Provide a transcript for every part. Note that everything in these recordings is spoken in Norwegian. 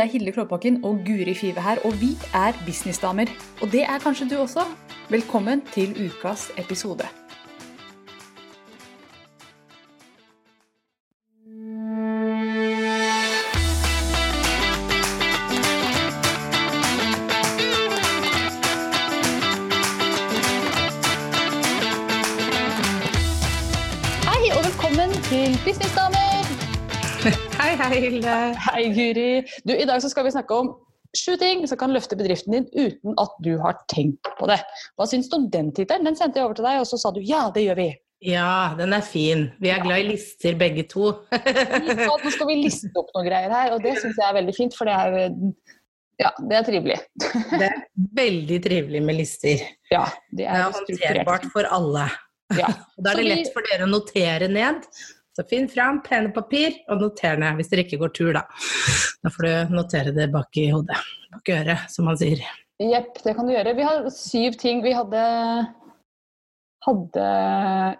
Det er Hilde Klåbakken og Guri Five her, og vi er businessdamer. Og det er kanskje du også. Velkommen til ukas episode. Hei, og velkommen til Businessdamer. Hei, hei, Hilde. Hei, Guri. Du, I dag så skal vi snakke om sju ting som kan løfte bedriften din uten at du har tenkt på det. Hva syns du om den tittelen? Den sendte jeg over til deg, og så sa du ja, det gjør vi. Ja, den er fin. Vi er glad i lister begge to. Nå skal vi liste opp noen greier her, og det syns jeg er veldig fint, for det er, ja, det er trivelig. Det er veldig trivelig med lister. Ja, det Det er er håndterbart for alle. Ja. Da er det lett for dere å notere ned. Så finn fram penn og papir, og noter ned hvis dere ikke går tur, da. Da får du notere det bak i hodet. Bak i øret, som man sier. Jepp, det kan du gjøre. Vi har syv ting. Vi hadde hadde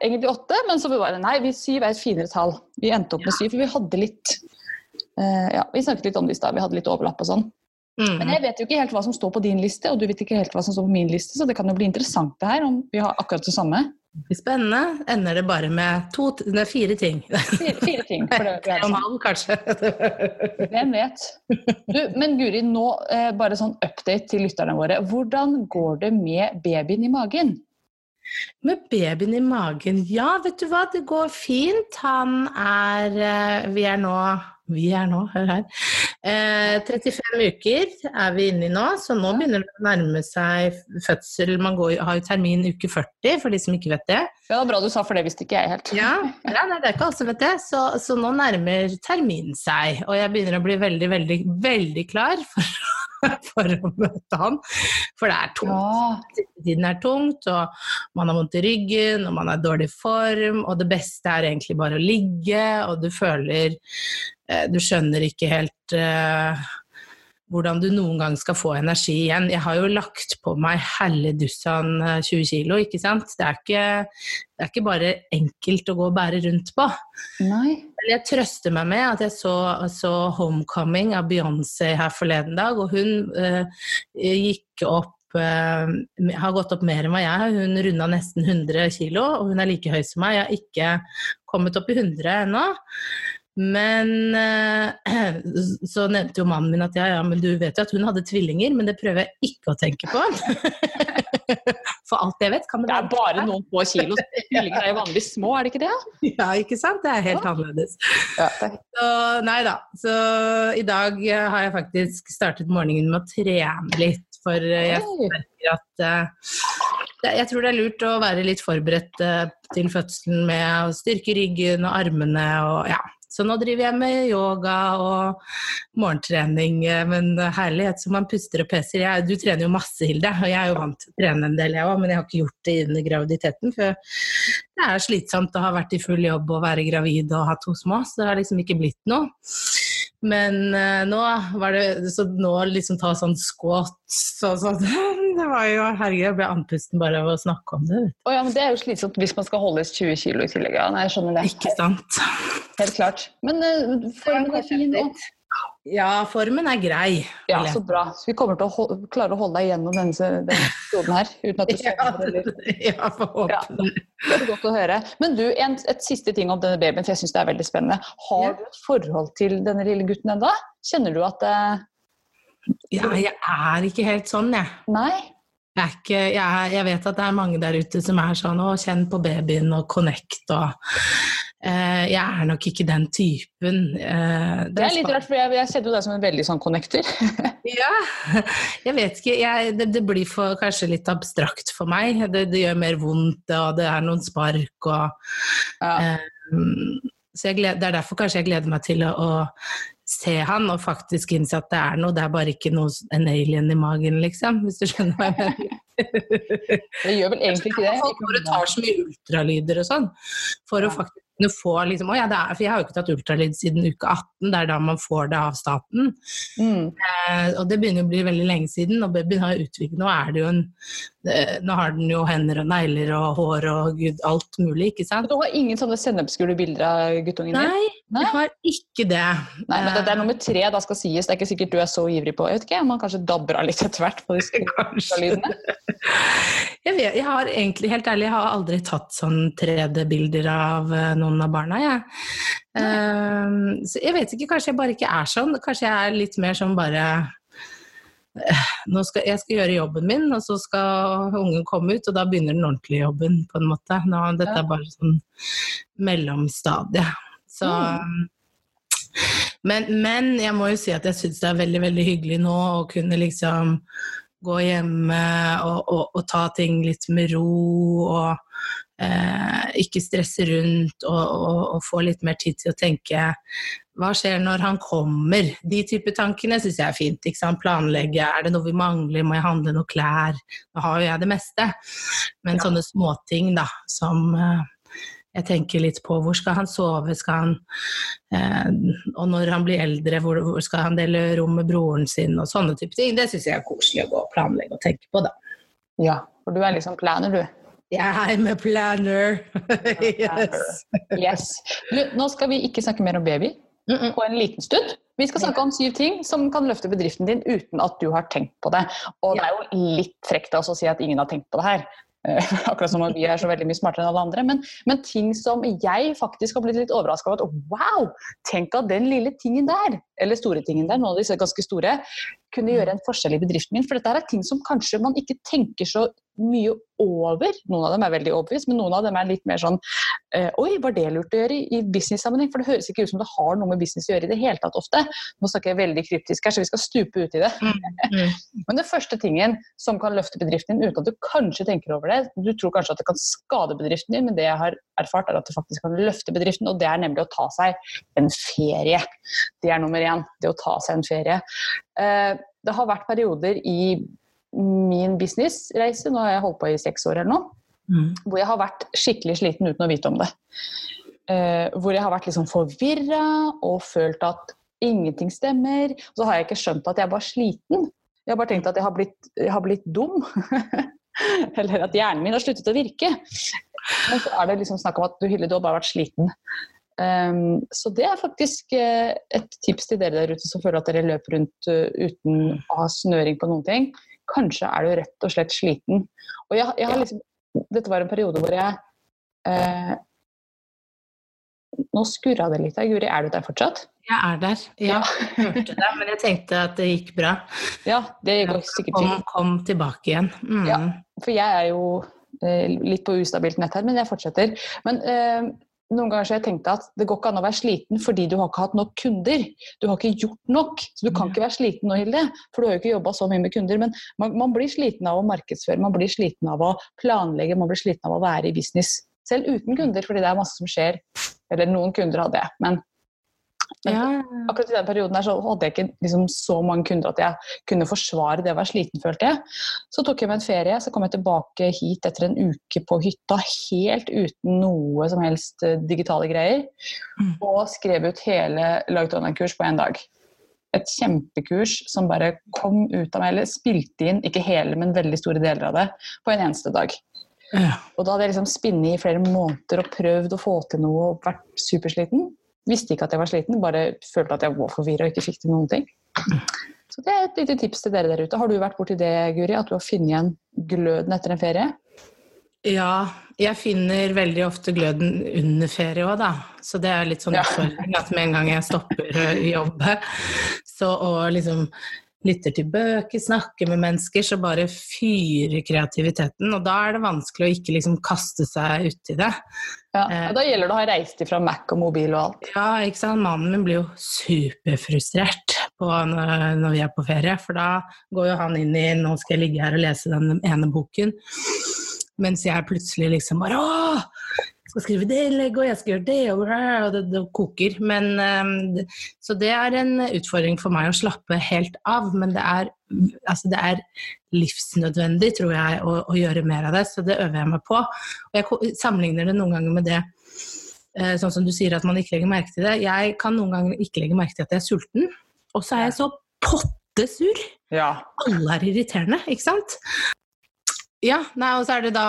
egentlig åtte, men så var det nei, vi syv er et finere tall. Vi endte opp med syv, for vi hadde litt uh, Ja, vi snakket litt om det i stad, vi hadde litt overlapp og sånn. Men Mm. jeg vet jo ikke helt hva som står på din liste, og du vet ikke helt hva som står på min liste, så det kan jo bli interessant det her, om vi har akkurat det samme. Spennende. Ender det bare med to, nei, fire ting. Fire, fire ting. For det, og en halv, kanskje. Hvem vet? Du, men Guri, nå eh, bare sånn update til lytterne våre. Hvordan går det med babyen i magen? Med babyen i magen, ja, vet du hva, det går fint. Han er eh, Vi er nå Vi er nå, hør her. Eh, 35 uker er vi inne i nå, så nå begynner det å nærme seg fødsel. Man går, har jo termin uke 40, for de som ikke vet det. Ja, bra du sa, for det visste ikke jeg helt. Ja, ja det er ikke alle som vet det. Så, så nå nærmer termin seg, og jeg begynner å bli veldig, veldig, veldig klar for, for å møte han. For det er tungt Ja, tiden er tungt, og man har vondt i ryggen, og man er i dårlig form, og det beste er egentlig bare å ligge, og du føler eh, Du skjønner ikke helt eh, hvordan du noen gang skal få energi igjen. Jeg har jo lagt på meg helledussan eh, 20 kilo, ikke sant. Det er ikke, det er ikke bare enkelt å gå og bære rundt på. nei. Men jeg trøster meg med at jeg så, så 'Homecoming' av Beyoncé her forleden dag, og hun eh, gikk opp eh, har gått opp mer enn hva jeg har. Hun runda nesten 100 kilo, og hun er like høy som meg. Jeg har ikke kommet opp i 100 ennå. Men eh, så nevnte jo mannen min at ja, ja, men du vet jo at hun hadde tvillinger, men det prøver jeg ikke å tenke på. For alt jeg vet, kan det Det er bare noen få kilo. Tvillinger er jo vanligvis små, er det ikke det? Ja, ikke sant? Det er helt annerledes. Ja, Så nei da. Så i dag eh, har jeg faktisk startet morgenen med å trene litt, for eh, jeg merker at eh, jeg tror det er lurt å være litt forberedt eh, til fødselen med å styrke ryggen og armene og ja. Så nå driver jeg med yoga og morgentrening, men herlighet som man puster og peser. Jeg, du trener jo masse, Hilde, og jeg er jo vant til å trene en del, jeg òg, men jeg har ikke gjort det under graviditeten. For det er slitsomt å ha vært i full jobb og være gravid og ha to små, så det har liksom ikke blitt noe. Men uh, nå var det Så nå liksom ta sånn squats og sånn Det var jo Herregud, jeg ble andpusten bare av å snakke om det. Oh, ja, men det er jo slitsomt hvis man skal holde 20 kilo i tillegg. Ja, nei, jeg skjønner det. Ikke sant? Helt klart. Men uh, for en fin òg. Ja, formen er grei. Ja, så bra. Så vi kommer til å klare å holde deg gjennom denne, denne episoden her. Uten at du sovner eller ja, forhåpentlig. Ja. det. Det er godt å høre. Men du, en, et siste ting om denne babyen, for jeg syns det er veldig spennende. Har du et forhold til denne lille gutten ennå? Kjenner du at eh, Ja, jeg er ikke helt sånn, jeg. Nei? Jeg, er ikke, jeg, er, jeg vet at det er mange der ute som er sånn å kjenn på babyen og connect og Jeg er nok ikke den typen. Eh, Det er litt rart, for jeg, jeg ser jo deg som en veldig sånn connector. Ja, jeg vet ikke. Jeg, det, det blir for, kanskje litt abstrakt for meg. Det, det gjør mer vondt, og det er noen spark og Ja. eh, Så jeg gled, det er derfor kanskje jeg gleder meg til å, å se han og faktisk innse at det er noe. Det er bare ikke noe, en alien i magen, liksom. Hvis du skjønner hva jeg mener. Det gjør vel egentlig ikke det. Folk bare tar så mye ultralyder og sånn for Ja. å faktisk kunne få liksom, ja, det er, For jeg har jo ikke tatt ultralyd siden uke 18, det er da man får det av staten. Mm. Eh, og det begynner å bli veldig lenge siden, og babyen har utviklet Nå er det jo en eh, Nå har den jo hender og negler og hår og gud, alt mulig, ikke sant? Du har ingen sånne sennepsgule bilder av guttungen din? Nei, Nei. jeg har ikke det. Nei, men dette er nummer tre, da skal sies. Det er ikke sikkert du er så ivrig på Jeg vet ikke, Man kanskje dabber av litt etter hvert på disse ultralydene? Jeg, vet, jeg har egentlig, helt ærlig, jeg har aldri tatt sånn 3D-bilder av eh, noen av barna, jeg. Um, så jeg vet ikke, kanskje jeg bare ikke er sånn. Kanskje jeg er litt mer sånn bare eh, nå skal, Jeg skal gjøre jobben min, og så skal ungen komme ut, og da begynner den ordentlige jobben, på en måte. Nå, dette er bare sånn mellomstadie. Så Mm. men, men jeg må jo si at jeg syns det er veldig, veldig hyggelig nå å kunne liksom gå hjemme og, og, og ta ting litt med ro og eh, ikke stresse rundt og, og, og få litt mer tid til å tenke hva skjer når han kommer? De type tankene syns jeg er fint. ikke sant? Planlegge, er det noe vi mangler, må jeg handle noe klær? Nå har jo jeg det meste. Men Ja. sånne småting da, som eh, jeg tenker litt på. Hvor skal han sove? Skal han eh, Og når han blir eldre, hvor, hvor skal han dele rom med broren sin? Og sånne type ting. Det syns jeg er koselig å gå og planlegge og tenke på, da. Ja, for du er liksom planer, du. I'm a planner. yes. Yes. Du, nå skal vi ikke snakke mer om baby Mm -mm. på en liten stund. Vi skal snakke om syv ting som kan løfte bedriften din uten at du har tenkt på det. Og det er jo litt frekt å si at ingen har tenkt på det her. Eh, Akkurat som om vi er så veldig mye smartere enn alle andre. Men, men ting som jeg faktisk har blitt litt overraska over. at Wow! Tenk at den lille tingen der, eller store tingen der, noen av disse ganske store, kunne gjøre en forskjell i bedriften min. For dette er ting som kanskje man ikke tenker så mye over. Noen av dem er veldig overbevist, men noen av dem er litt mer sånn eh, Oi, var det lurt å gjøre i, business-sammenheng? For det høres ikke ut som det har noe med business å gjøre i det hele tatt ofte. Nå snakker jeg veldig kryptisk her, så vi skal stupe ut i det. Mm. Men den første tingen som kan løfte bedriften din uten at du kanskje tenker over det Du tror kanskje at det kan skade bedriften din, men det jeg har erfart, er at det faktisk kan løfte bedriften, og det er nemlig å ta seg en ferie. Det er nummer én. Det å ta seg en ferie. Eh, det har vært perioder i min businessreise, nå har jeg holdt på i seks år eller noe, Mm. hvor jeg har vært skikkelig sliten uten å vite om det. Eh, hvor jeg har vært liksom forvirra og følt at ingenting stemmer. Og så har jeg ikke skjønt at jeg var sliten. Jeg har bare tenkt at jeg har blitt, jeg har blitt dum. Eller at hjernen min har sluttet å virke. Men så er det liksom snakk om at du Hilde, du har bare vært sliten. Um, så det er faktisk eh, et tips til dere der ute som føler at dere løper rundt eh, uten å ha snøring på noen ting. Kanskje er du rett og slett sliten. Og jeg, jeg har liksom, dette var en periode hvor jeg uh, Nå skurra det litt her, Guri. Er du der fortsatt? Jeg er der. Ja, jeg hørte det, men jeg tenkte at det gikk bra. Ja, det går sikkert Kom, fint. kom tilbake igjen. Mm. Ja. For jeg er jo litt på ustabilt nett her, men jeg fortsetter. Men eh, noen ganger så har jeg tenkt at det går ikke an å være sliten fordi du har ikke hatt nok kunder. Du har ikke gjort nok. Så du kan ikke være sliten nå, Hilde, for du har jo ikke jobba så mye med kunder. Men man, man blir sliten av å markedsføre, man blir sliten av å planlegge, man blir sliten av å være i business. Selv uten kunder, fordi det er masse som skjer. Eller noen kunder hadde jeg, men men Ja. akkurat i den perioden her så hadde jeg ikke liksom så mange kunder at jeg kunne forsvare det å være sliten, følte jeg. Så tok jeg meg en ferie, så kom jeg tilbake hit etter en uke på hytta helt uten noe som helst eh, digitale greier. Mm. Og skrev ut hele lagd online-kurs på én dag. Et kjempekurs som bare kom ut av meg, eller spilte inn, ikke hele, men veldig store deler av det, på en eneste dag. Ja. Og da hadde jeg liksom spinnet i flere måneder og prøvd å få til noe og vært supersliten. Visste ikke at jeg var sliten, bare følte at jeg var forvirra og ikke fikk til noen ting. Så det er et lite tips til dere der ute. Har du vært borti det, Guri? At du har funnet igjen gløden etter en ferie? Ja, jeg finner veldig ofte gløden under ferie òg, da. Så det er litt sånn Ja. utfordring at med en gang jeg stopper å jobbe, så å liksom lytter til bøker, snakker med mennesker, så bare fyrer kreativiteten. Og da er det vanskelig å ikke liksom kaste seg uti det. Ja. Eh. og Da gjelder det å ha reist ifra Mac og mobil og alt. Ja, ikke sant. Mannen min blir jo superfrustrert på når, vi er på ferie, for da går jo han inn i 'nå skal jeg ligge her og lese den ene boken', mens jeg plutselig liksom bare 'Å! Skal skrive det innlegget, og jeg skal gjøre det', og, og det, det koker. Men, eh, så det er en utfordring for meg å slappe helt av, men det er, altså det er livsnødvendig, tror jeg, å, å gjøre mer av det, så det øver jeg meg på. Og jeg sammenligner det noen ganger med det eh, sånn som du sier at man ikke legger merke til det. Jeg kan noen ganger ikke legge merke til at jeg er sulten, og så er jeg så pottesur. Ja. Alle er irriterende, ikke sant? Ja, nei, og så er det da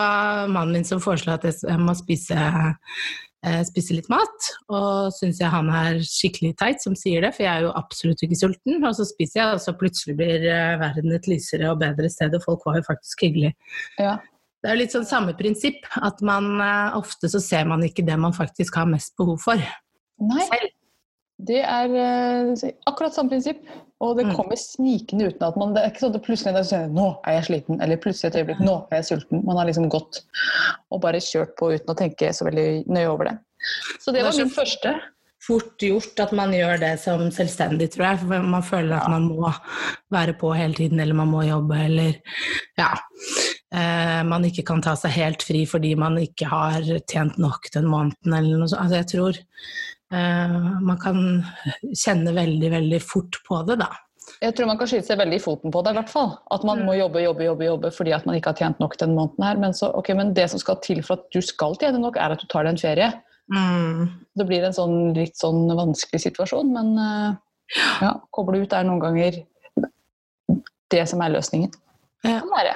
mannen min som foreslår at jeg må spise, eh, spise litt mat. Og syns jeg han er skikkelig teit som sier det, for jeg er jo absolutt ikke sulten. Og så spiser jeg, og så plutselig blir eh, verden et lysere og bedre sted, og folk var jo faktisk hyggelige. ja. Det er jo litt sånn samme prinsipp, at man eh, ofte så ser man ikke det man faktisk har mest behov for Nei, selv. det er eh, akkurat samme prinsipp. Og det Mm. kommer snikende uten at man Det er ikke sånn at plutselig er det sånn, Nå er jeg sliten. Eller plutselig et øyeblikk Nå er jeg sulten. Man har liksom gått og bare kjørt på uten å tenke så veldig nøye over det. Så det er var min første. Fort gjort at man gjør det som selvstendig, tror jeg. For man føler at man må være på hele tiden, eller man må jobbe, eller ja. Eh, man ikke kan ta seg helt fri fordi man ikke har tjent nok den måneden, eller noe sånt. Altså, jeg tror man kan kjenne veldig, veldig fort på det, da. Jeg tror man kan skyte seg veldig i foten på det, i hvert fall. At man må jobbe, jobbe, jobbe, jobbe fordi at man ikke har tjent nok den måneden her. Men, så, okay, men det som skal til for at du skal tjene nok, er at du tar deg en ferie. Mm. Det blir en sånn litt sånn vanskelig situasjon, men eh, ja, koble ut er noen ganger det som er løsningen. Ja, Kan være.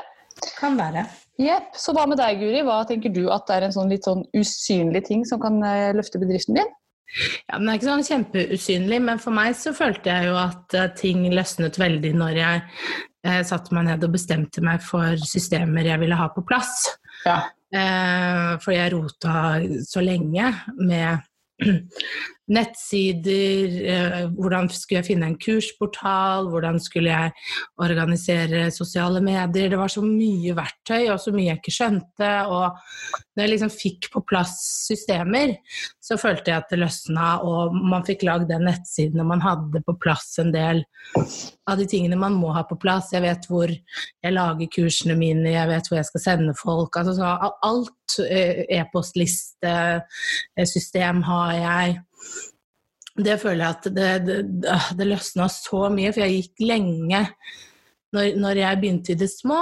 kan være. Jepp. Så hva med deg, Guri? Hva tenker du at det er en sånn litt sånn usynlig ting som kan eh, løfte bedriften din? Ja, men Det er ikke sånn kjempeusynlig, men for meg så følte jeg jo at eh, ting løsnet veldig når jeg eh, satte meg ned og bestemte meg for systemer jeg ville ha på plass. Ja. Eh, fordi jeg rota så lenge med nettsider, eh, hvordan skulle jeg finne en kursportal, hvordan skulle jeg organisere sosiale medier. Det var så mye verktøy og så mye jeg ikke skjønte. Og når jeg liksom fikk på plass systemer, så følte jeg at det løsna, og man fikk lagd den nettsiden, og man hadde på plass en del av de tingene man må ha på plass. Jeg vet hvor jeg lager kursene mine, jeg vet hvor jeg skal sende folk. Altså, så alt eh, e-postliste, eh, har jeg. Det føler jeg at det, det, det løsna så mye, for jeg gikk lenge når, når jeg begynte i det små,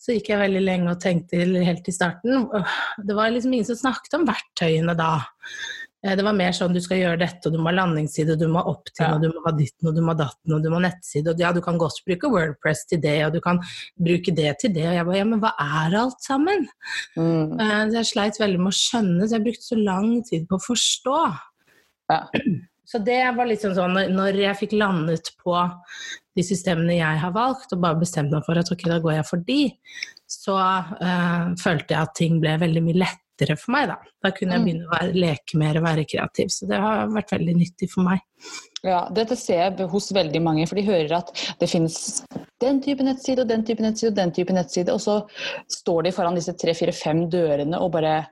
så gikk jeg veldig lenge og tenkte helt i starten Det var liksom ingen som snakket om verktøyene da. Eh, Det var mer sånn du skal gjøre dette, og du må ha landingsside, og du må ha opt-in, Ja. og du må ha ditten, og du må ha datten, og du må ha nettside, og ja, du kan godt bruke Wordpress til det, og du kan bruke det til det, og jeg bare ja, men hva er alt sammen? Mm. Eh, Så jeg sleit veldig med å skjønne, så jeg brukte så lang tid på å forstå. Ja. Så det var litt sånn sånn, når- jeg fikk landet på de systemene jeg har valgt, og bare bestemt meg for at ok, da går jeg for de, så uh, følte jeg at ting ble veldig mye lettere for meg, da. Da kunne jeg Mm. begynne å være, leke mer og være kreativ. Så det har vært veldig nyttig for meg. Ja, dette ser jeg hos veldig mange, for de hører at det finnes den type nettside og den type nettside og den type nettside, og så står de foran disse tre, fire, fem dørene og bare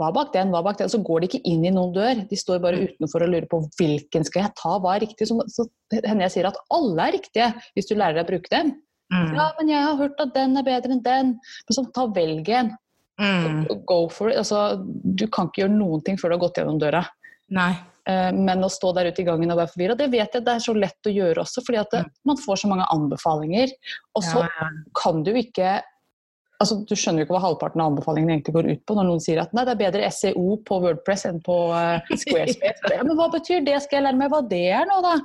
hva bak den, hva bak den? Så går de ikke inn i noen dør, de står bare utenfor og lurer på hvilken skal jeg ta, hva er riktig? Så, så hender jeg sier at alle er riktige, hvis du lærer deg å bruke dem. Mm. Ja, men jeg har hørt at den er bedre enn den. Men så ta velg en. Mm. Go for it. Altså, du kan ikke gjøre noen ting før du har gått gjennom døra. Nei. Eh, Men å stå der ute i gangen og være forvirra, det vet jeg det er så lett å gjøre også. fordi at det, man får så mange anbefalinger. Og så Ja, ja. kan du ikke altså Du skjønner jo ikke hva halvparten av anbefalingene egentlig går ut på når noen sier at nei, det er bedre SEO på Wordpress enn på uh, Squarespace. Ja, men hva betyr det? Skal jeg lære meg hva det er nå, da?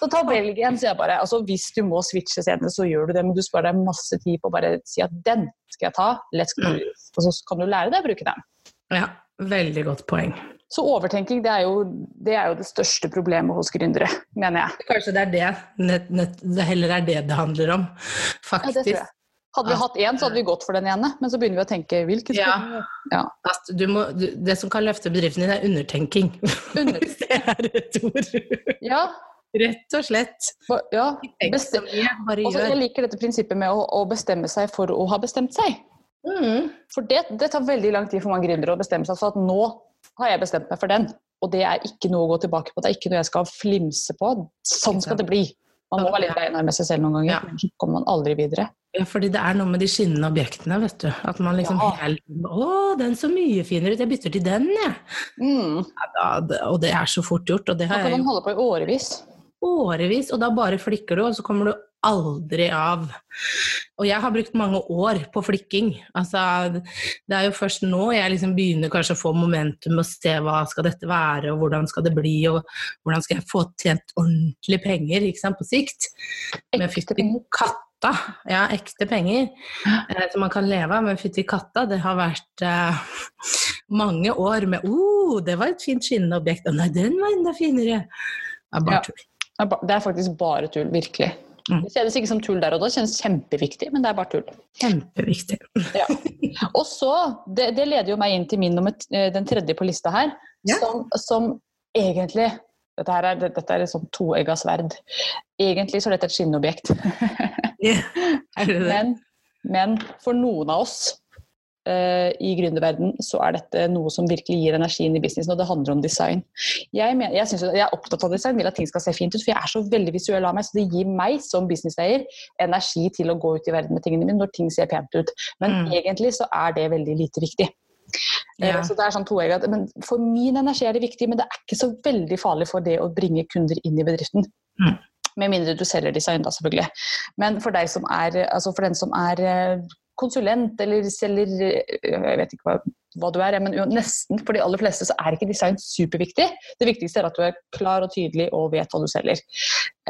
Så ta velg en, sier jeg bare. Altså, hvis du må switche senere, så gjør du det, men du sparer deg masse tid på å bare si at den skal jeg ta, let's go. Og så kan du lære deg å bruke den. ja. Veldig godt poeng. Så overtenking det er, jo, det er jo det største problemet hos gründere, mener jeg. Kanskje det er det, nett, nett, det heller er det det handler om, Ja, faktisk. jeg. Hadde vi hatt én, så hadde vi gått for den ene, men så begynner vi å tenke hvilken Ja. ja. Du må, du, det som kan løfte bedriften din, er undertenking. Under- Hvis det er et ord. ja, Rett og slett. ja. Tenk så Beste- mye, bare Også, jeg liker dette prinsippet med å, å bestemme seg for å ha bestemt seg. Mm. For det, det tar veldig lang tid for mange gründere å bestemme seg for at nå har jeg bestemt meg for den. Og det er ikke noe å gå tilbake på, det er ikke noe jeg skal flimse på. Sånn skal det bli. Man må være litt beinhard med seg selv noen ganger, Ja. så kommer man aldri videre. Ja, fordi det er noe med de skinnende objektene, vet du. At man liksom Ja. helt Å, den så mye finere ut, jeg bytter til den, jeg. Mm. Ja, da, og det er så fort gjort, og det Da kan jeg man holde på i årevis. årevis, og da bare flikker du, og så kommer du aldri av. Og jeg har brukt mange år på flikking. Altså, det er jo først nå jeg liksom begynner kanskje å få momentum og se hva skal dette være, og hvordan skal det bli, og hvordan skal jeg få tjent ordentlig penger sant, på sikt. Men fytti katta, ja, ekte penger eh, som man kan leve av, men fytti katta, det har vært eh, mange år med oh, det var et fint skinnende objekt, 'Å nei, den var enda finere. Det er bare Ja. Det er faktisk bare tull, virkelig. Mm. Det kjennes ikke som tull der og da, det kjennes kjempeviktig, men det er bare tull. Kjempeviktig. Ja. Og så, det, det leder jo meg inn til min nummer, eh, den tredje på lista her, Ja. som, som egentlig dette, her er, dette er et sånt toegga sverd. Egentlig så er dette et skinnobjekt. Det? Men, men for noen av oss i gründerverden så er dette noe som virkelig gir energien i businessen, og det handler om design. Jeg, mener, jeg, synes, jeg er opptatt av design, vil at ting skal se fint ut, for jeg er så veldig visuell av meg, så det gir meg som businesseier energi til å gå ut i verden med tingene mine når ting ser pent ut. Men Mm. egentlig så er det veldig lite viktig. Eh, Ja. Så det er sånn toegget. Men For min energi er det viktig, men det er ikke så veldig farlig for det å bringe kunder inn i bedriften. Mm. Med mindre du selger design, da selvfølgelig. Men for, deg som er, altså for den som er eh, konsulent eller selger eh, Jeg vet ikke hva, hva du er, men nesten for de aller fleste så er ikke design superviktig. Det viktigste er at du er klar og tydelig og vet hva du selger.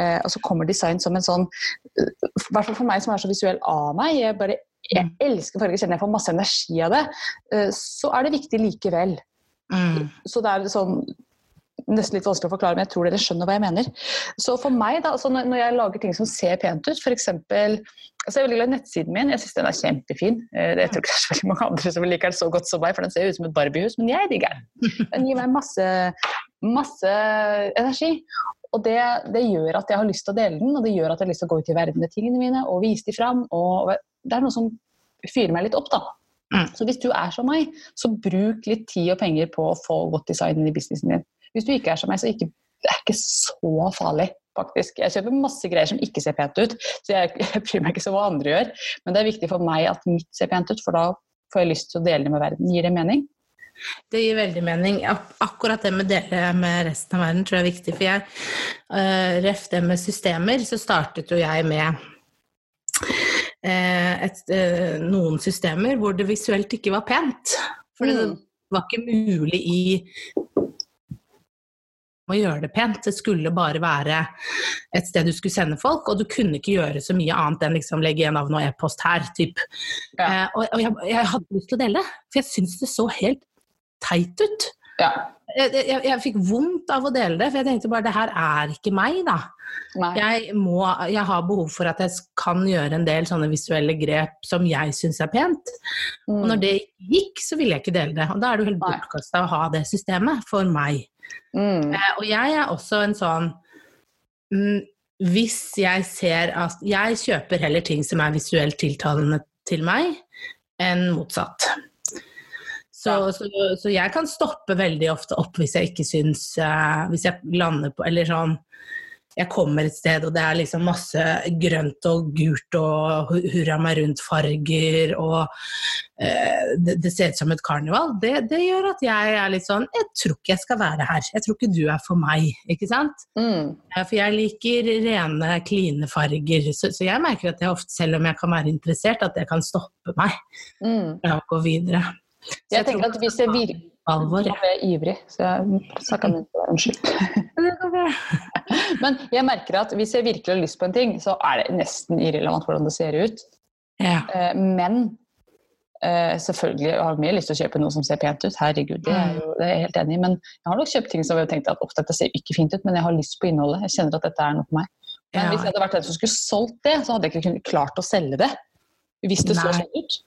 Eh, og så kommer design som en sånn eh, I hvert fall for meg som er så visuell av meg. Jeg, bare, jeg elsker farger, kjenner jeg får masse energi av det. eh, så er det viktig likevel. Mm. Så det er sånn nesten litt vanskelig å forklare, men jeg tror dere skjønner hva jeg mener. Så for meg, da, altså når, jeg lager ting som ser pent ut, f.eks. Altså jeg er veldig glad i nettsiden min, jeg syns den er kjempefin. Eh, Jeg tror ikke det er så veldig mange andre som liker den så godt som meg, for den ser ut som et Barbiehus, men jeg digger den. Den gir meg masse, masse energi. Og det, det gjør at jeg har lyst til å dele den, og det gjør at jeg har lyst til å gå ut i verden med tingene mine og vise dem fram. Og det er noe som fyrer meg litt opp, da. Mm. Så hvis du er som meg, så bruk litt tid og penger på å få godt design inn i businessen din. Hvis du ikke er som meg, så ikke, det er ikke så farlig, faktisk. Jeg kjøper masse greier som ikke ser pent ut, så jeg, jeg bryr meg ikke så hva andre gjør. Men det er viktig for meg at mitt ser pent ut, for da får jeg lyst til å dele det med verden. Gir det mening? Det gir veldig mening. Akkurat det med dele med resten av verden tror jeg er viktig. For jeg, uh, ref det med systemer, så startet jo jeg med uh, et, uh, noen systemer hvor det visuelt ikke var pent. For det Mm. var ikke mulig i å gjøre det pent. Det skulle bare være et sted du skulle sende folk, og du kunne ikke gjøre så mye annet enn liksom legge navn og e-post her. Typ. Ja. Eh, og og jeg, jeg hadde lyst til å dele for jeg syns det så helt teit ut. Ja. Jeg, jeg, jeg fikk vondt av å dele det, for jeg tenkte bare det her er ikke meg, da. Jeg, må, jeg har behov for at jeg kan gjøre en del sånne visuelle grep som jeg syns er pent. Og når Mm. det gikk, så ville jeg ikke dele det. Og da er det jo helt bortkasta å ha det systemet for meg. Mm. Eh, og jeg er også en sånn mm, Hvis jeg ser at Jeg kjøper heller ting som er visuelt tiltalende til meg, enn motsatt. Så, så, så jeg kan stoppe veldig ofte opp hvis jeg ikke syns eh, Hvis jeg lander på Eller sånn jeg kommer et sted, og det er liksom masse grønt og gult og hu- hurra meg rundt-farger, og eh, det, det ser ut som et karneval. Det, det gjør at jeg er litt sånn Jeg tror ikke jeg skal være her. Jeg tror ikke du er for meg. ikke sant? Mm. For jeg liker rene, kline farger. Så, så jeg merker at jeg ofte, selv om jeg kan være interessert, at det kan stoppe meg Mm. fra å gå videre. Så Jeg tenker at hvis jeg virkelig alvor, Jeg ble ivrig, så jeg snakka med deg. Unnskyld. Men jeg merker at hvis jeg virkelig har lyst på en ting, så er det nesten irrelevant hvordan det ser ut. Ja. Eh, Men eh, selvfølgelig jeg har mye lyst til å kjøpe noe som ser pent ut. Herregud, det er, jo, det er jeg helt enig i. Men jeg har nok kjøpt ting som jeg har tenkt at ofte dette ser ikke fint ut, men jeg har lyst på innholdet. Jeg kjenner at dette er noe for meg. Men Ja. hvis jeg hadde vært den som skulle solgt det, så hadde jeg ikke klart å selge det. Hvis det så sånn ut.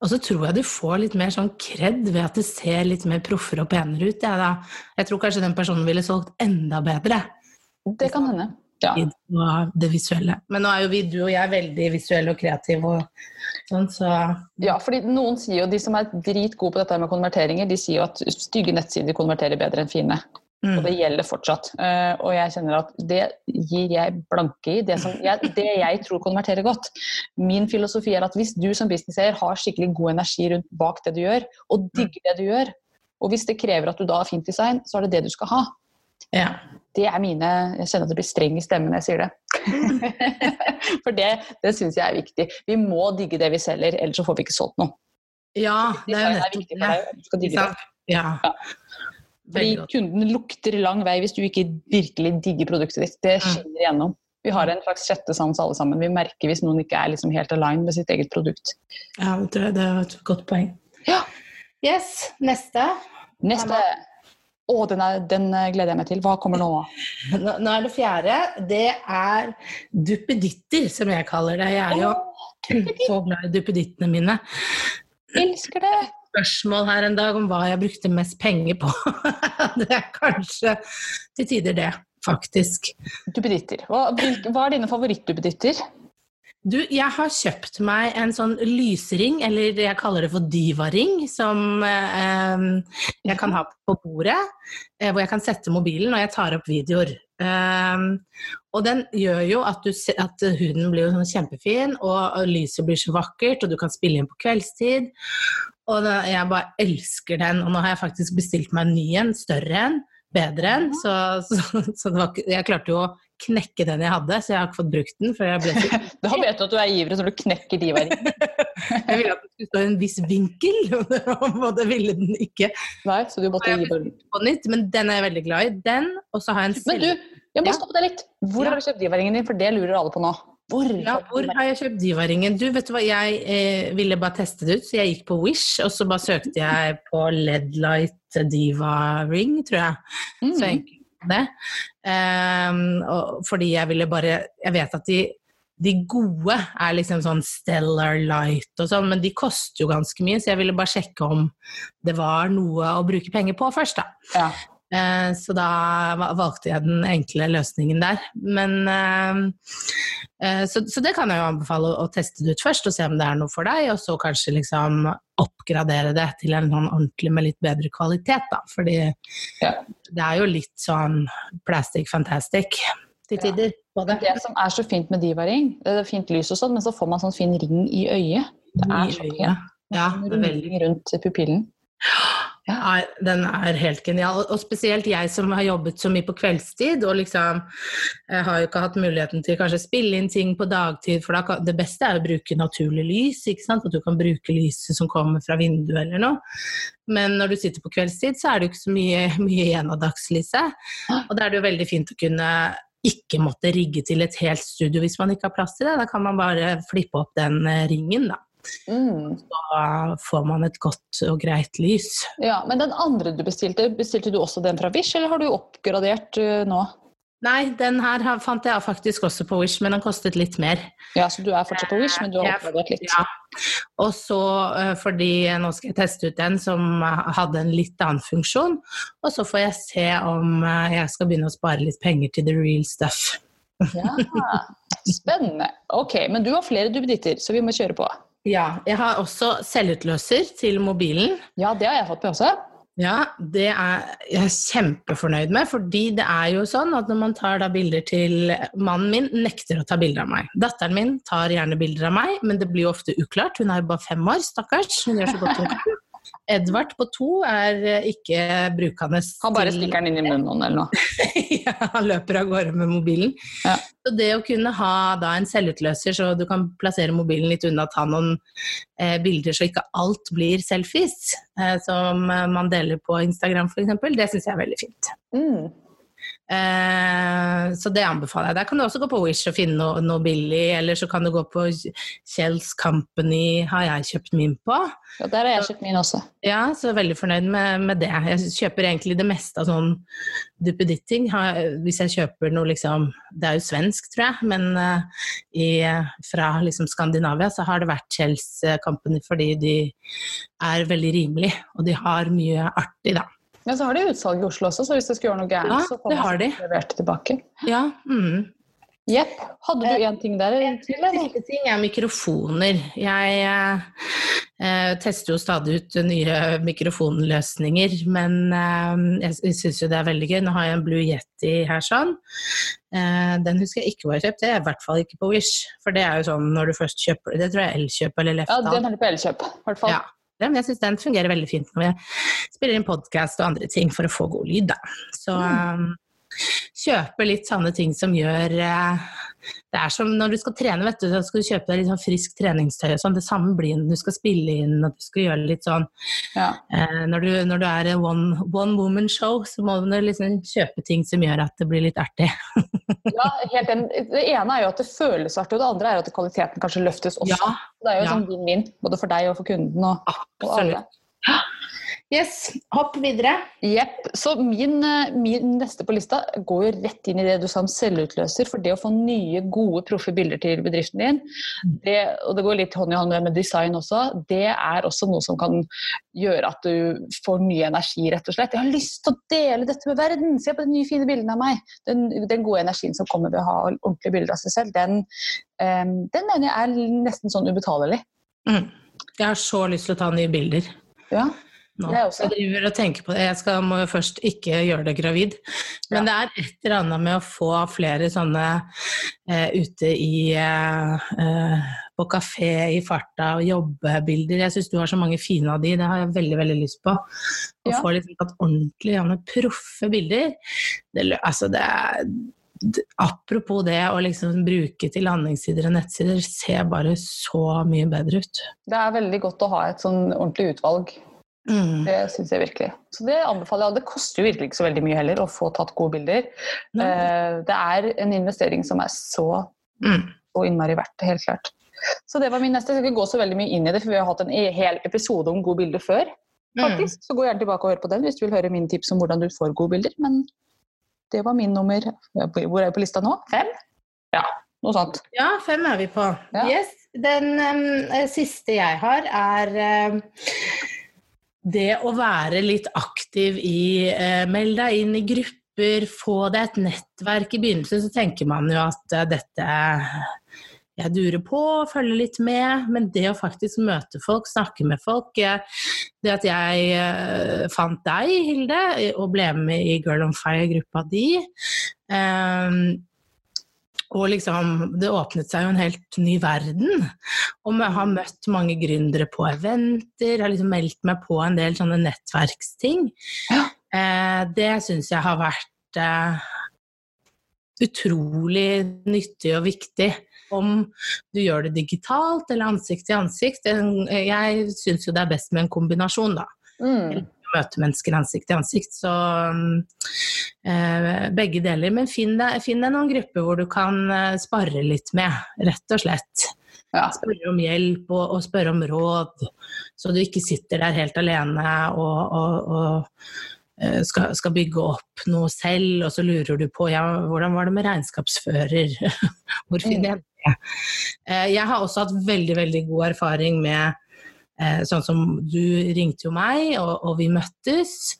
Og så tror jeg du får litt mer sånn kred ved at det ser litt mer proffere og penere ut. Ja. Jeg tror kanskje den personen ville solgt enda bedre Det kan hende. Ja. det visuelle. Men nå er jo vi, du og jeg, veldig visuelle og kreative og sånn, så Ja, fordi noen sier jo, De som er dritgode på dette med konverteringer, de sier jo at stygge nettsider konverterer bedre enn fine. Og mm. det gjelder fortsatt. Uh, og jeg kjenner at det gir jeg blanke i. Det, som jeg, det jeg tror konverterer godt. Min filosofi er at hvis du som businesseier har skikkelig god energi rundt bak det du gjør, og digger det du gjør, og hvis det krever at du da har fint design, så er det det du skal ha. Ja. Det er mine Jeg kjenner at det blir streng i stemmen når jeg sier det. For det, det syns jeg er viktig. Vi må digge det vi selger, ellers så får vi ikke solgt noe. ja, det er jo Design er nettopp viktig det. for deg, du skal digge det. Ja. Ja. Fordi kunden lukter lang vei hvis du ikke virkelig digger produktet ditt. Det Mm. skinner igjennom. Vi har en slags sjette sans alle sammen. Vi merker hvis noen ikke er liksom helt aligned med sitt eget produkt. Ja, det tror jeg det er et godt poeng. Ja. Yes, neste. Neste. Å, den, er, den eh, gleder jeg meg til. Hva kommer nå? Nå, nå er det fjerde. Det er duppeditter, som jeg kaller det. Jeg er jo så glad i duppedittene mine. elsker det! Spørsmål her en dag om hva jeg brukte mest penger på. det er kanskje til tider det, faktisk. Duppeditter. Hva, hva er dine favorittduppeditter? Du, jeg har kjøpt meg en sånn lysring, eller jeg kaller det for divaring, som eh, jeg kan ha på bordet, eh, hvor jeg kan sette mobilen når jeg tar opp videoer. Eh, og den gjør jo at, du, at huden blir sånn kjempefin, og, og lyset blir så vakkert, og du kan spille inn på kveldstid. Og da, jeg bare elsker den, og nå har jeg faktisk bestilt meg en ny en, større en, bedre en, så, så, så det var, jeg klarte jo å knekke den jeg hadde, så jeg har ikke fått brukt den, for jeg ble så Da vet du at du er ivrig så du knekker divaringen. Jeg ville at den skulle stå i en viss vinkel, og det ville den ikke Nei, så du måtte gi bare på nytt. Men den er jeg veldig glad i. Den, og så har jeg en Men du, jeg må stoppe deg litt. Hvor Ja. har du kjøpt divaringen din? For det lurer alle på nå. Hvor? Ja, hvor har jeg kjøpt divaringen? Du, vet du hva, jeg eh, ville bare teste det ut, så jeg gikk på Wish, og så bare søkte jeg på Ledlight Diva Ring, tror jeg. Mm. Så jeg det. Ehm, og, fordi jeg ville bare Jeg vet at de, de gode er liksom sånn Stellar Light og sånn, men de koster jo ganske mye, så jeg ville bare sjekke om det var noe å bruke penger på først, da. Ja. Eh, Så da valgte jeg den enkle løsningen der. Men eh, eh, så, så det kan jeg jo anbefale å, teste det ut først, og se om det er noe for deg, og så kanskje liksom oppgradere det til en sånn ordentlig med litt bedre kvalitet, da. Fordi Ja. det er jo litt sånn plastic fantastic til Ja. tider det. Det som er så fint med divaring, det er fint lys og sånn, men så får man sånn fin ring i øyet. Det er I så øyet. Ja, er veldig rundt pupillen. Nei, den er helt genial. Og spesielt jeg som har jobbet så mye på kveldstid, og liksom jeg har jo ikke hatt muligheten til kanskje spille inn ting på dagtid, for da kan, det beste er å bruke naturlig lys, ikke sant? At du kan bruke lyset som kommer fra vinduet eller noe. Men når du sitter på kveldstid, så er det jo ikke så mye, mye igjen av dagslyset. Og da er det jo veldig fint å kunne ikke måtte rigge til et helt studio hvis man ikke har plass til det. Da kan man bare flippe opp den eh, ringen, da. Mm. Da får man et godt og greit lys. Ja, Men den andre du bestilte, bestilte du også den fra Wish, eller har du oppgradert uh, nå? Nei, den her fant jeg faktisk også på Wish, men den kostet litt mer. Ja, Så du er fortsatt på Wish, men du har oppgradert litt? Ja. Og så eh, fordi nå skal jeg teste ut den som eh, hadde en litt annen funksjon, og så får jeg se om eh, jeg skal begynne å spare litt penger til the real stuff. Ja. Spennende. Ok, men du har flere duppeditter, så vi må kjøre på. Ja, jeg har også selvutløser til mobilen. Ja, det har jeg fått med også. Ja, det er jeg er kjempefornøyd med, fordi det er jo sånn at når man tar da bilder til Mannen min nekter å ta bilder av meg. Datteren min tar gjerne bilder av meg, men det blir jo ofte uklart. Hun er jo bare fem år, stakkars. Hun gjør så godt hun kan. Edvard på to er eh, ikke brukende Han bare stikker den inn i munnen eller noe. ja, han løper av gårde med mobilen. Ja. Så det å kunne ha da en selvutløser så du kan plassere mobilen litt unna, ta noen eh, bilder så ikke alt blir selfies, eh, som eh, man deler på Instagram f.eks., det syns jeg er veldig fint. Mm. Eh, så det anbefaler jeg. Der kan du også gå på Wish og finne noe, noe billig, eller så kan du gå på Kjells Company, har jeg kjøpt min på. Ja, der har jeg kjøpt min også. Ja, så veldig fornøyd med, med det. Jeg kjøper egentlig det meste av sånn duppeditting. Hvis jeg kjøper noe liksom Det er jo svensk, tror jeg, men eh, i, fra liksom Skandinavia så har det vært Kjells eh, Company fordi de er veldig rimelige, og de har mye artig, da. Ja, Så har de utsalg i Oslo også, så hvis det skulle gjøre noe gærent, Ja, så får det man har de. levert det tilbake. Ja, mm. Jepp. Hadde du én ting der til. Siste ting er mikrofoner. Jeg eh, eh, tester jo stadig ut nye mikrofonløsninger, men eh, jeg syns jo det er veldig gøy. Nå har jeg en Blue Yeti her sånn. Eh, den husker jeg ikke hvor jeg kjøpte, det i hvert fall ikke på Wish. For det er jo sånn når du først kjøper det, tror jeg Elkjøp eller Ja, den har du på Elkjøp, i hvert fall. Ja. Men jeg syns den fungerer veldig fint når vi spiller inn podkast og andre ting for å få god lyd, da. Så Mm. um, kjøpe litt sånne ting som gjør eh, Det er som når du skal trene, vet du, så skal du kjøpe deg litt sånn frisk treningstøy og sånn. Det samme blir når du skal spille inn og du skal gjøre litt sånn Ja. eh, når, du, når du er en one, one woman show, så må du liksom kjøpe ting som gjør at det blir litt artig. Ja, helt enig. Det ene er jo at det føles artig, og det andre er at kvaliteten kanskje løftes også. Ja, det er jo ja. sånn vinn-vinn, både for deg og for kunden. Og, og alle. absolutt. Yes, hopp videre. Jepp. Så min, eh, min neste på lista går jo rett inn i det du sa om selvutløser. For det å få nye, gode, proffe bilder til bedriften din, det, og det går litt hånd i hånd med, med design også, det er også noe som kan gjøre at du får ny energi, rett og slett. Jeg har lyst til å dele dette med verden! Se på de nye, fine bildene av meg! Den, den gode energien som kommer ved å ha ordentlige bilder av seg selv, den, um, den mener jeg er nesten sånn ubetalelig. Mm. Jeg har så lyst til å ta nye bilder. Ja. Nå. Jeg også. Driver og tenker på det. Jeg skal, må jo først ikke gjøre det gravid. Men det er et eller annet med å få flere sånne eh, ute i eh, eh, på kafé i farta og jobbebilder. Jeg syns du har så mange fine av de, det har jeg veldig veldig lyst på. Å Ja. få liksom tatt ordentlig gjerne proffe bilder. Det, altså det er Apropos det å liksom bruke til landingssider og nettsider, ser bare så mye bedre ut. Det er veldig godt å ha et sånn ordentlig utvalg. Mm. Det syns jeg virkelig. Så det anbefaler jeg. Og det koster jo virkelig ikke så veldig mye heller å få tatt gode bilder. Eh, Det er en investering som er så, Mm. og innmari verdt det, helt klart. Så det var min neste. Jeg skal ikke gå så veldig mye inn i det, for vi har hatt en e- hel episode om gode bilder før. Mm. faktisk. Så gå gjerne tilbake og hør på den hvis du vil høre mine tips om hvordan du får gode bilder. Men det var min nummer Hvor er jeg på lista nå? Fem? Ja, noe sånt. Ja, fem er vi på. Ja. Yes. Den um, siste jeg har, er em, det å være litt aktiv i eh, Meld deg inn i grupper, få deg et nettverk. I begynnelsen så tenker man jo at eh, dette jeg durer på, følger litt med, men det å faktisk møte folk, snakke med folk eh, Det at jeg eh, fant deg, Hilde, og ble med i Girl on Fire-gruppa di em, og liksom, det åpnet seg jo en helt ny verden. Og jeg har møtt mange gründere på eventer, har liksom meldt meg på en del sånne nettverksting. Ja. Eh, det syns jeg har vært eh, utrolig nyttig og viktig. Om du gjør det digitalt eller ansikt til ansikt. Jeg syns jo det er best med en kombinasjon, da Mm. Møte mennesker ansikt til ansikt. Så um, eh, begge deler. Men finn deg, finn deg noen grupper hvor du kan eh, spare litt med, rett og slett. Ja. Spørre om hjelp og, og spørre om råd, så du ikke sitter der helt alene og, og, og eh, skal, skal bygge opp noe selv, og så lurer du på ja, hvordan var det med regnskapsfører? Hvor finner jeg det? Eh, Jeg har også hatt veldig, veldig god erfaring med sånn som du ringte jo meg, og, og vi møttes.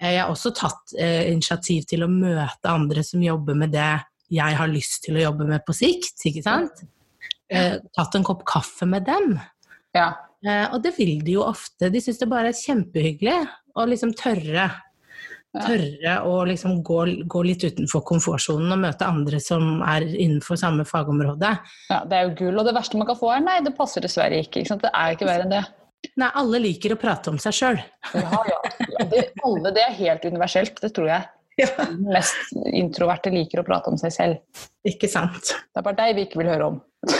Eh, jeg har også tatt eh, initiativ til å møte andre som jobber med det jeg har lyst til å jobbe med på sikt. ikke sant? Eh, tatt en kopp kaffe med dem. ja. Eh, og det vil de jo ofte. De syns det bare er kjempehyggelig å liksom tørre. Ja. Tørre å liksom gå, gå litt utenfor komfortsonen og møte andre som er innenfor samme fagområde. ja. Det er jo gull. Og det verste man kan få, er nei, det passer dessverre ikke. ikke sant? Det er ikke verre enn det. Nei, alle liker å prate om seg sjøl. Ja, ja. Ja, Det, alle, det er helt universelt, det tror jeg. Den mest introverte liker å prate om seg selv. Ikke sant? Det er bare deg vi ikke vil høre om.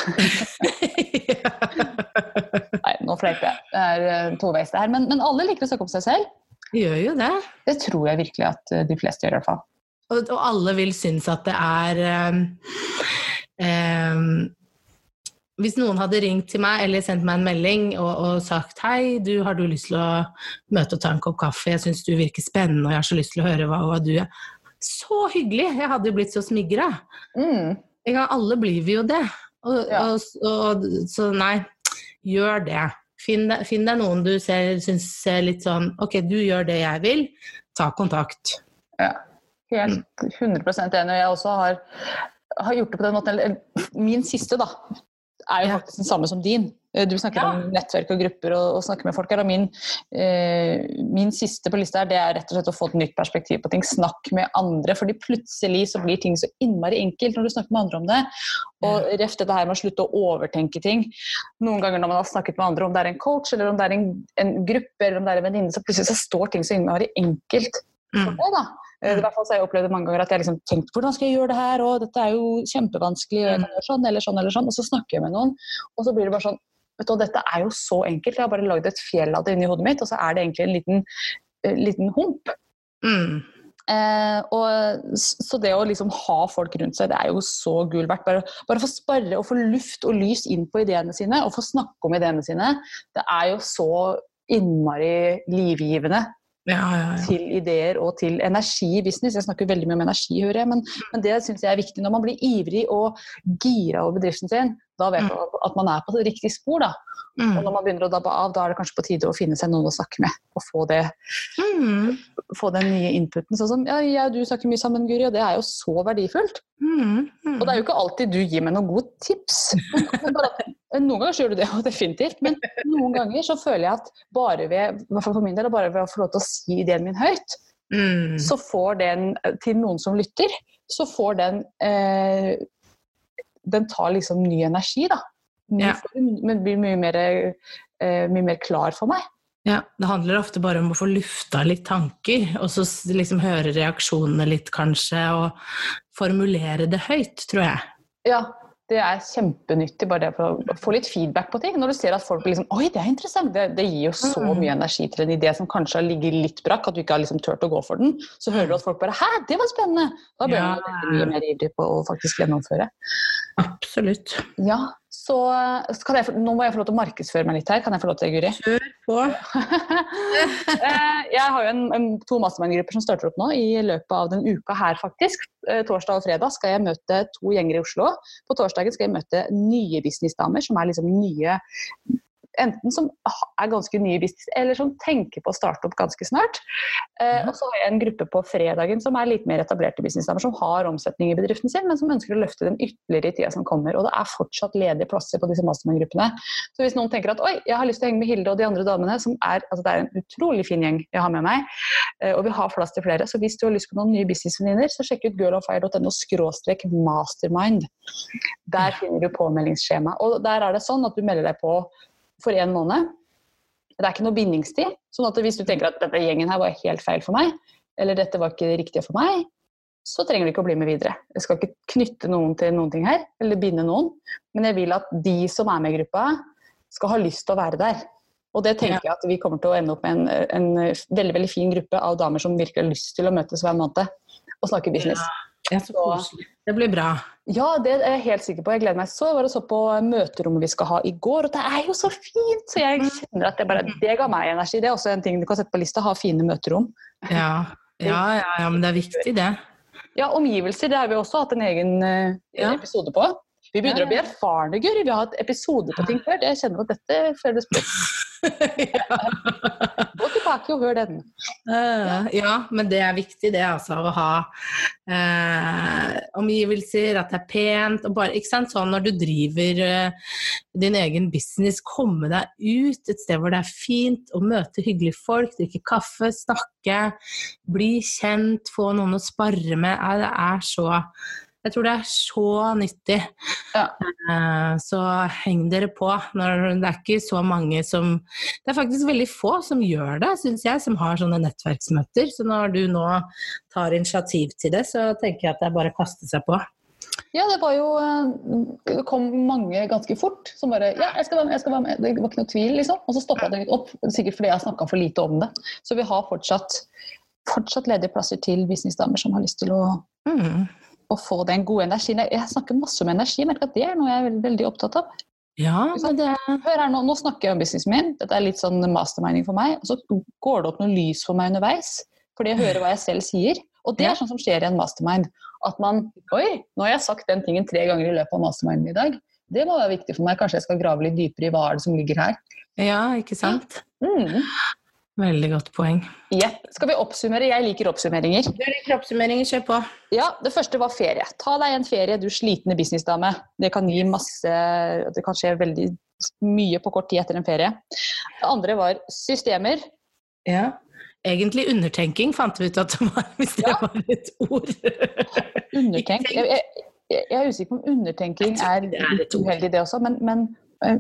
Nei, nå fleiper jeg. Det er eh, toveis det her. Men, men alle liker å snakke om seg selv. Vi gjør jo det. Det tror jeg virkelig at eh, de fleste gjør, i hvert fall. Og, og alle vil synes at det er um, ehm, Hvis noen hadde ringt til meg eller sendt meg en melding og, og sagt hei, du har du lyst til å møte og ta en kopp kaffe, jeg syns du virker spennende og jeg har så lyst til å høre hva, hva du er Så hyggelig! Jeg hadde jo blitt så smigra. Mm. Alle blir vi jo det. Og, Ja. og, og, så nei, gjør det. Finn deg, finn deg noen du syns ser litt sånn Ok, du gjør det jeg vil. Ta kontakt. Ja. Helt 100 enig. Og jeg også har, har gjort det på den måten. Eller, min siste, da, er jo faktisk den samme som din. Eh, Du snakker Ja. om nettverk og grupper og, og snakker med folk her. Og min, eh, min siste på lista her, det er rett og slett å få et nytt perspektiv på ting. Snakk med andre. fordi plutselig så blir ting så innmari enkelt når du snakker med andre om det. Og ref dette her med å slutte å overtenke ting. Noen ganger når man har snakket med andre, om det er en coach eller om det er en, en gruppe eller om det er en venninne, så plutselig så står ting så innmari enkelt for Mm. deg. da. Eh, I hvert fall så har jeg opplevd det mange ganger at jeg liksom tenkt hvordan skal jeg gjøre det her, og dette er jo kjempevanskelig, og jeg kan gjøre sånn eller sånn eller sånn. Og så snakker jeg med noen, og så blir det bare sånn vet du, Dette er jo så enkelt. Jeg har bare lagd et fjell av det inni hodet mitt, og så er det egentlig en liten, eh, liten hump. Mm. Eh, og, så det å liksom ha folk rundt seg, det er jo så gull verdt. Bare, bare få sparre og få luft og lys inn på ideene sine, og få snakke om ideene sine, det er jo så innmari livgivende. Ja, ja. Til ideer og til energi i business. Jeg snakker veldig mye om energi, hører jeg, men, men det syns jeg er viktig. Når man blir ivrig og gira over bedriften sin, da vet Mm. man at man er på riktig spor. da. Og Mm. når man begynner å dabbe av, da er det kanskje på tide å finne seg noen å snakke med. Og få, det, Mm. få den nye inputen. Sånn som ja, jeg og du snakker mye sammen, Guri, og det er jo så verdifullt. Mm. Mm. Og det er jo ikke alltid du gir meg noen gode tips. Men bare, noen ganger så gjør du det, jo definitivt. Men noen ganger så føler jeg at bare ved, for min del, bare ved å få lov til å si ideen min høyt, Mm. så får den til noen som lytter, så får den eh, Den tar liksom ny energi, da. Ja. men blir mye mer, eh, mye mer klar for meg. Ja, det handler ofte bare om å få lufta litt tanker, og så liksom høre reaksjonene litt, kanskje, og formulere det høyt, tror jeg. Ja, det er kjempenyttig bare det for å få litt feedback på ting. Når du ser at folk blir liksom Oi, det er interessant! Det, det gir jo så Mm. mye energi til en idé som kanskje har ligget litt brakk, at du ikke har liksom turt å gå for den. Så hører du at folk bare Hæ, det var spennende! Da blir Ja. man mye mer ivrig på å faktisk gjennomføre. Absolutt. Ja, så, jeg, Nå må jeg få lov til å markedsføre meg litt her. Kan jeg få lov til det, Guri? Kjør på. Eh, jeg har jo en, en, to mastermind-grupper som starter opp nå i løpet av den uka her, faktisk. Eh, Torsdag og fredag skal jeg møte to gjenger i Oslo. På torsdagen skal jeg møte nye businessdamer, som er liksom nye Enten som er ganske nye i business, eller som tenker på å starte opp ganske snart. Eh, Ja. og så har jeg en gruppe på fredagen som er litt mer etablerte businessdamer, som har omsetning i bedriften sin, men som ønsker å løfte den ytterligere i tida som kommer. Og det er fortsatt ledige plasser på disse mastermind-gruppene. Så hvis noen tenker at oi, jeg har lyst til å henge med Hilde og de andre damene, som er, altså det er en utrolig fin gjeng jeg har med meg, eh, og vi har plass til flere, så hvis du har lyst på noen nye businessvenninner, så sjekk ut girlonfire.no skråstrek mastermind. Der finner du påmeldingsskjema. Og der er det sånn at du melder deg på for en måned. Det er ikke noe bindingstid. sånn at hvis du tenker at denne gjengen her var helt feil for meg, eller dette var ikke det riktige for meg, så trenger du ikke å bli med videre. Jeg skal ikke knytte noen til noen ting her, eller binde noen. Men jeg vil at de som er med i gruppa, skal ha lyst til å være der. Og det tenker jeg at vi kommer til å ende opp med en, en veldig veldig fin gruppe av damer som virkelig har lyst til å møtes hver måned og snakke business. Ja, så koselig. Det blir bra. Ja, det er jeg helt sikker på. Jeg gleder meg så. Jeg var og så på møterommet vi skal ha i går, og det er jo så fint! Så jeg kjenner at det bare Det ga meg energi. Det er også en ting du kan sette på lista. Ha fine møterom. Ja. Ja, ja, ja, men det er viktig, det. Ja, omgivelser, det har vi også hatt en egen eh, Ja. episode på. Vi begynner å bli erfarne, Guri. Vi har hatt episoder på ting før. Jeg kjenner at dette føles bra. Gå tilbake og hør den. Uh, Ja, men det er viktig det altså, å ha uh, omgivelser, at det er pent. og bare, ikke sant, sånn Når du driver uh, din egen business, komme deg ut et sted hvor det er fint, og møte hyggelige folk, drikke kaffe, snakke, bli kjent, få noen å spare med. Det er så jeg tror det er så nyttig. Ja. Eh, Så heng dere på. Når det er ikke så mange som Det er faktisk veldig få som gjør det, syns jeg, som har sånne nettverksmøter. Så når du nå tar initiativ til det, så tenker jeg at det er bare å kaste seg på. Ja, det var jo eh, Det kom mange ganske fort som bare Ja, jeg skal være med, jeg skal være med. Det var ikke noe tvil, liksom. Og så stoppa det litt opp. Sikkert fordi jeg har snakka for lite om det. Så vi har fortsatt, fortsatt ledige plasser til businessdamer som har lyst til å, Mm. Å få den gode energien. Jeg snakker masse om energi, merker at det er noe jeg er veldig, veldig opptatt av. Ja, men det Hør her nå, nå snakker jeg om businessen min. Dette er litt sånn masterminding for meg. Og så går det opp noe lys for meg underveis. Fordi jeg hører hva jeg selv sier. Og det er sånn som skjer i en mastermind. At man Oi, nå har jeg sagt den tingen tre ganger i løpet av masterminden i dag. Det må være viktig for meg. Kanskje jeg skal grave litt dypere i hva er det som ligger her. Ja, ikke sant? Mm. Veldig godt poeng. Yep. Skal vi oppsummere? Jeg liker oppsummeringer. Du liker oppsummeringer, kjør på. Ja, Det første var ferie. Ta deg en ferie, du slitne businessdame. Det kan gi masse Det kan skje veldig mye på kort tid etter en ferie. Det andre var systemer. Ja. Egentlig undertenking fant vi ut at det var, hvis det Ja. var et ord. Undertenk. Jeg, jeg, jeg er usikker på om undertenking er er litt uheldig, det også, men, men eh,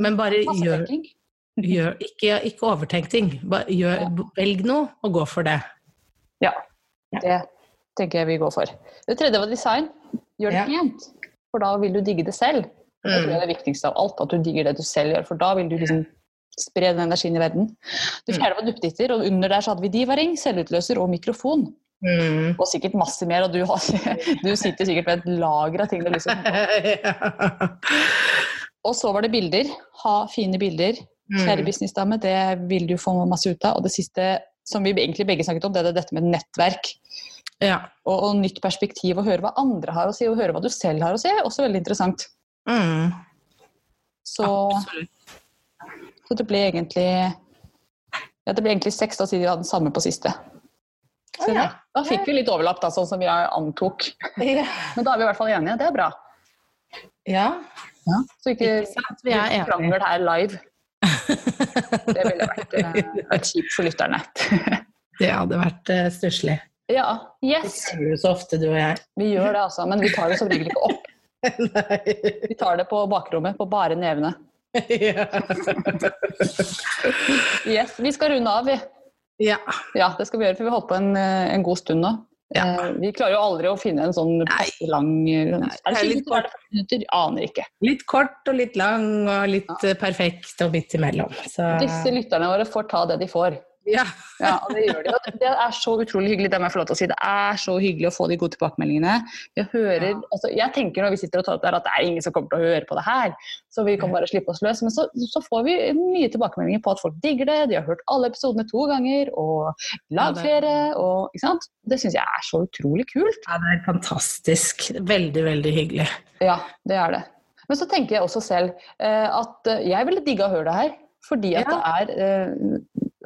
Men bare gjør, massetenking. Gjør ikke, ikke overtenk ting. Gjør, velg noe og gå for det. Ja. Det tenker jeg vi går for. Det tredje var design. Gjør det Ja. pent. For da vil du digge det selv. Det tror jeg er det viktigste av alt, at du digger det du selv gjør. For da vil du liksom spre den energien i verden. Det fjerde var duppeditter, og under der så hadde vi divaring, selvutløser og mikrofon. Mm. Og sikkert masse mer, og du, har, du sitter sikkert med et lager av ting du ja. Og så var det bilder. Ha fine bilder. Kjære Mm. businessdame, det vil du få masse ut av. Og det siste som vi egentlig begge snakket om, det er dette med nettverk. ja. Og, og nytt perspektiv, og høre hva andre har å si, og høre hva du selv har å si, er også veldig interessant. Mm. Så, så det ble egentlig ja, det ble egentlig seks, da siden vi hadde den samme på siste. Så ja. Da fikk vi litt overlapp, da, sånn som vi antok. Ja. Men da er vi i hvert fall enige. Det er bra. ja. Så ikke, Ikke? Vi er krangel her live. Det ville vært, eh, vært kjipt for lytterne. Det hadde vært uh, stusslig. ja, Vi yes. det så ofte, du og jeg. Vi gjør det, altså. Men vi tar det som regel ikke opp. Nei. Vi tar det på bakrommet, på bare nevene. Yes, Vi skal runde av, vi. ja. Ja, det skal vi gjøre, for vi har holdt på en, eh, en god stund nå. Ja. Eh, Vi klarer jo aldri å finne en sånn passe lang Er det det er 20 litt det 40 minutter? Aner ikke. Litt kort og litt lang og litt ja. perfekt og midt imellom. Så Disse lytterne våre får ta det de får. Ja. Ja, og Det gjør de. Og det er så utrolig hyggelig. Det må jeg få lov til å si. Det er så hyggelig å få de gode tilbakemeldingene. Jeg, hører, Ja. altså, jeg tenker når vi sitter og tar opp der at det er ingen som kommer til å høre på det her, så vi kan bare slippe oss løs. Men så, så får vi mye tilbakemeldinger på at folk digger det, de har hørt alle episodene to ganger, og lag flere. Og, ikke sant? Det syns jeg er så utrolig kult. ja, det er fantastisk. Veldig, veldig hyggelig. Ja, det er det. Men så tenker jeg også selv eh, at jeg ville digga å høre det her. Fordi at Ja. det er eh,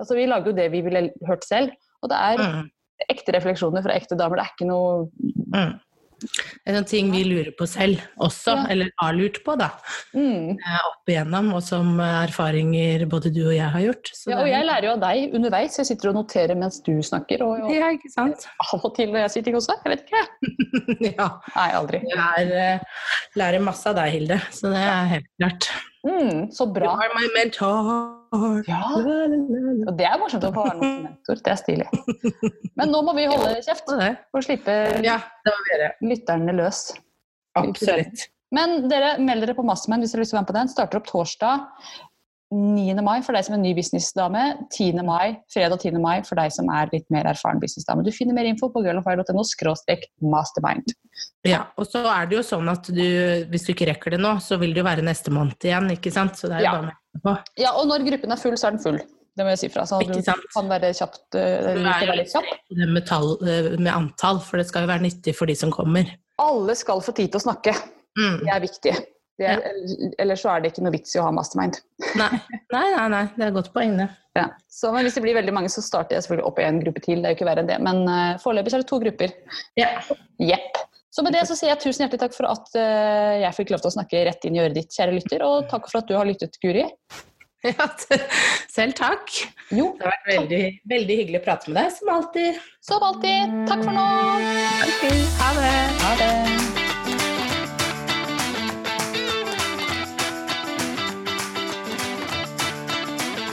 Altså, vi lager jo det vi ville hørt selv. Og det er Mm. ekte refleksjoner fra ekte damer. Det er ikke noe Mm. Det er sånne ting vi lurer på selv også, Ja. eller har lurt på, da. mm. eh, Opp igjennom, og som erfaringer både du og jeg har gjort. Så Ja, og jeg lærer jo av deg underveis. Jeg sitter og noterer mens du snakker. Og, og Ja, ikke sant? av og til når jeg sier ting også. Jeg vet ikke. ja. Nei, aldri. Jeg er, eh, lærer masse av deg, Hilde, så det er helt klart. Mm, så Du You are my mentor. Ja, la, la. og det er morsomt å få være noen mentor. Det er stilig. Men nå må vi holde kjeft Og slippe Ja, lytterne løs. Absolutt. Men dere meld dere på Mastermind hvis dere har lyst til å være med på den. Starter opp torsdag 9. mai for deg som er ny businessdame. 10. mai, fredag 10. mai for deg som er litt mer erfaren businessdame. Du finner mer info på girlofire.no mastermind. Ja, og så er det jo sånn at du, hvis du ikke rekker det nå, så vil det jo være neste måned igjen, ikke sant? Så det er jo Ja. bare å melde på. Ja, og når gruppen er full, så er den full. Det må jeg si fra. Så du kan være kjapt eller er ikke være litt kjapp. Det med, tall, eh, med antall, for det skal jo være nyttig for de som kommer. Alle skal få tid til å snakke. Mm. Det er viktig. Det er, Ellers så er det ikke noe vits i å ha mastermind. Nei. nei, nei, nei, det er et godt poeng, det. Ja. Så, men hvis det blir veldig mange, så starter jeg selvfølgelig opp i en gruppe til. Det er jo ikke verre enn det. Men uh, foreløpig så er det to grupper. Ja. Jepp. Så med det så sier jeg tusen hjertelig takk for at eh, jeg fikk lov til å snakke rett inn i øret ditt, kjære lytter. Og takk for at du har lyttet, Guri. Ja, selv takk. Jo, Det har vært veldig, veldig hyggelig å prate med deg, som alltid. som alltid. Takk for nå. Ha det. Ha det.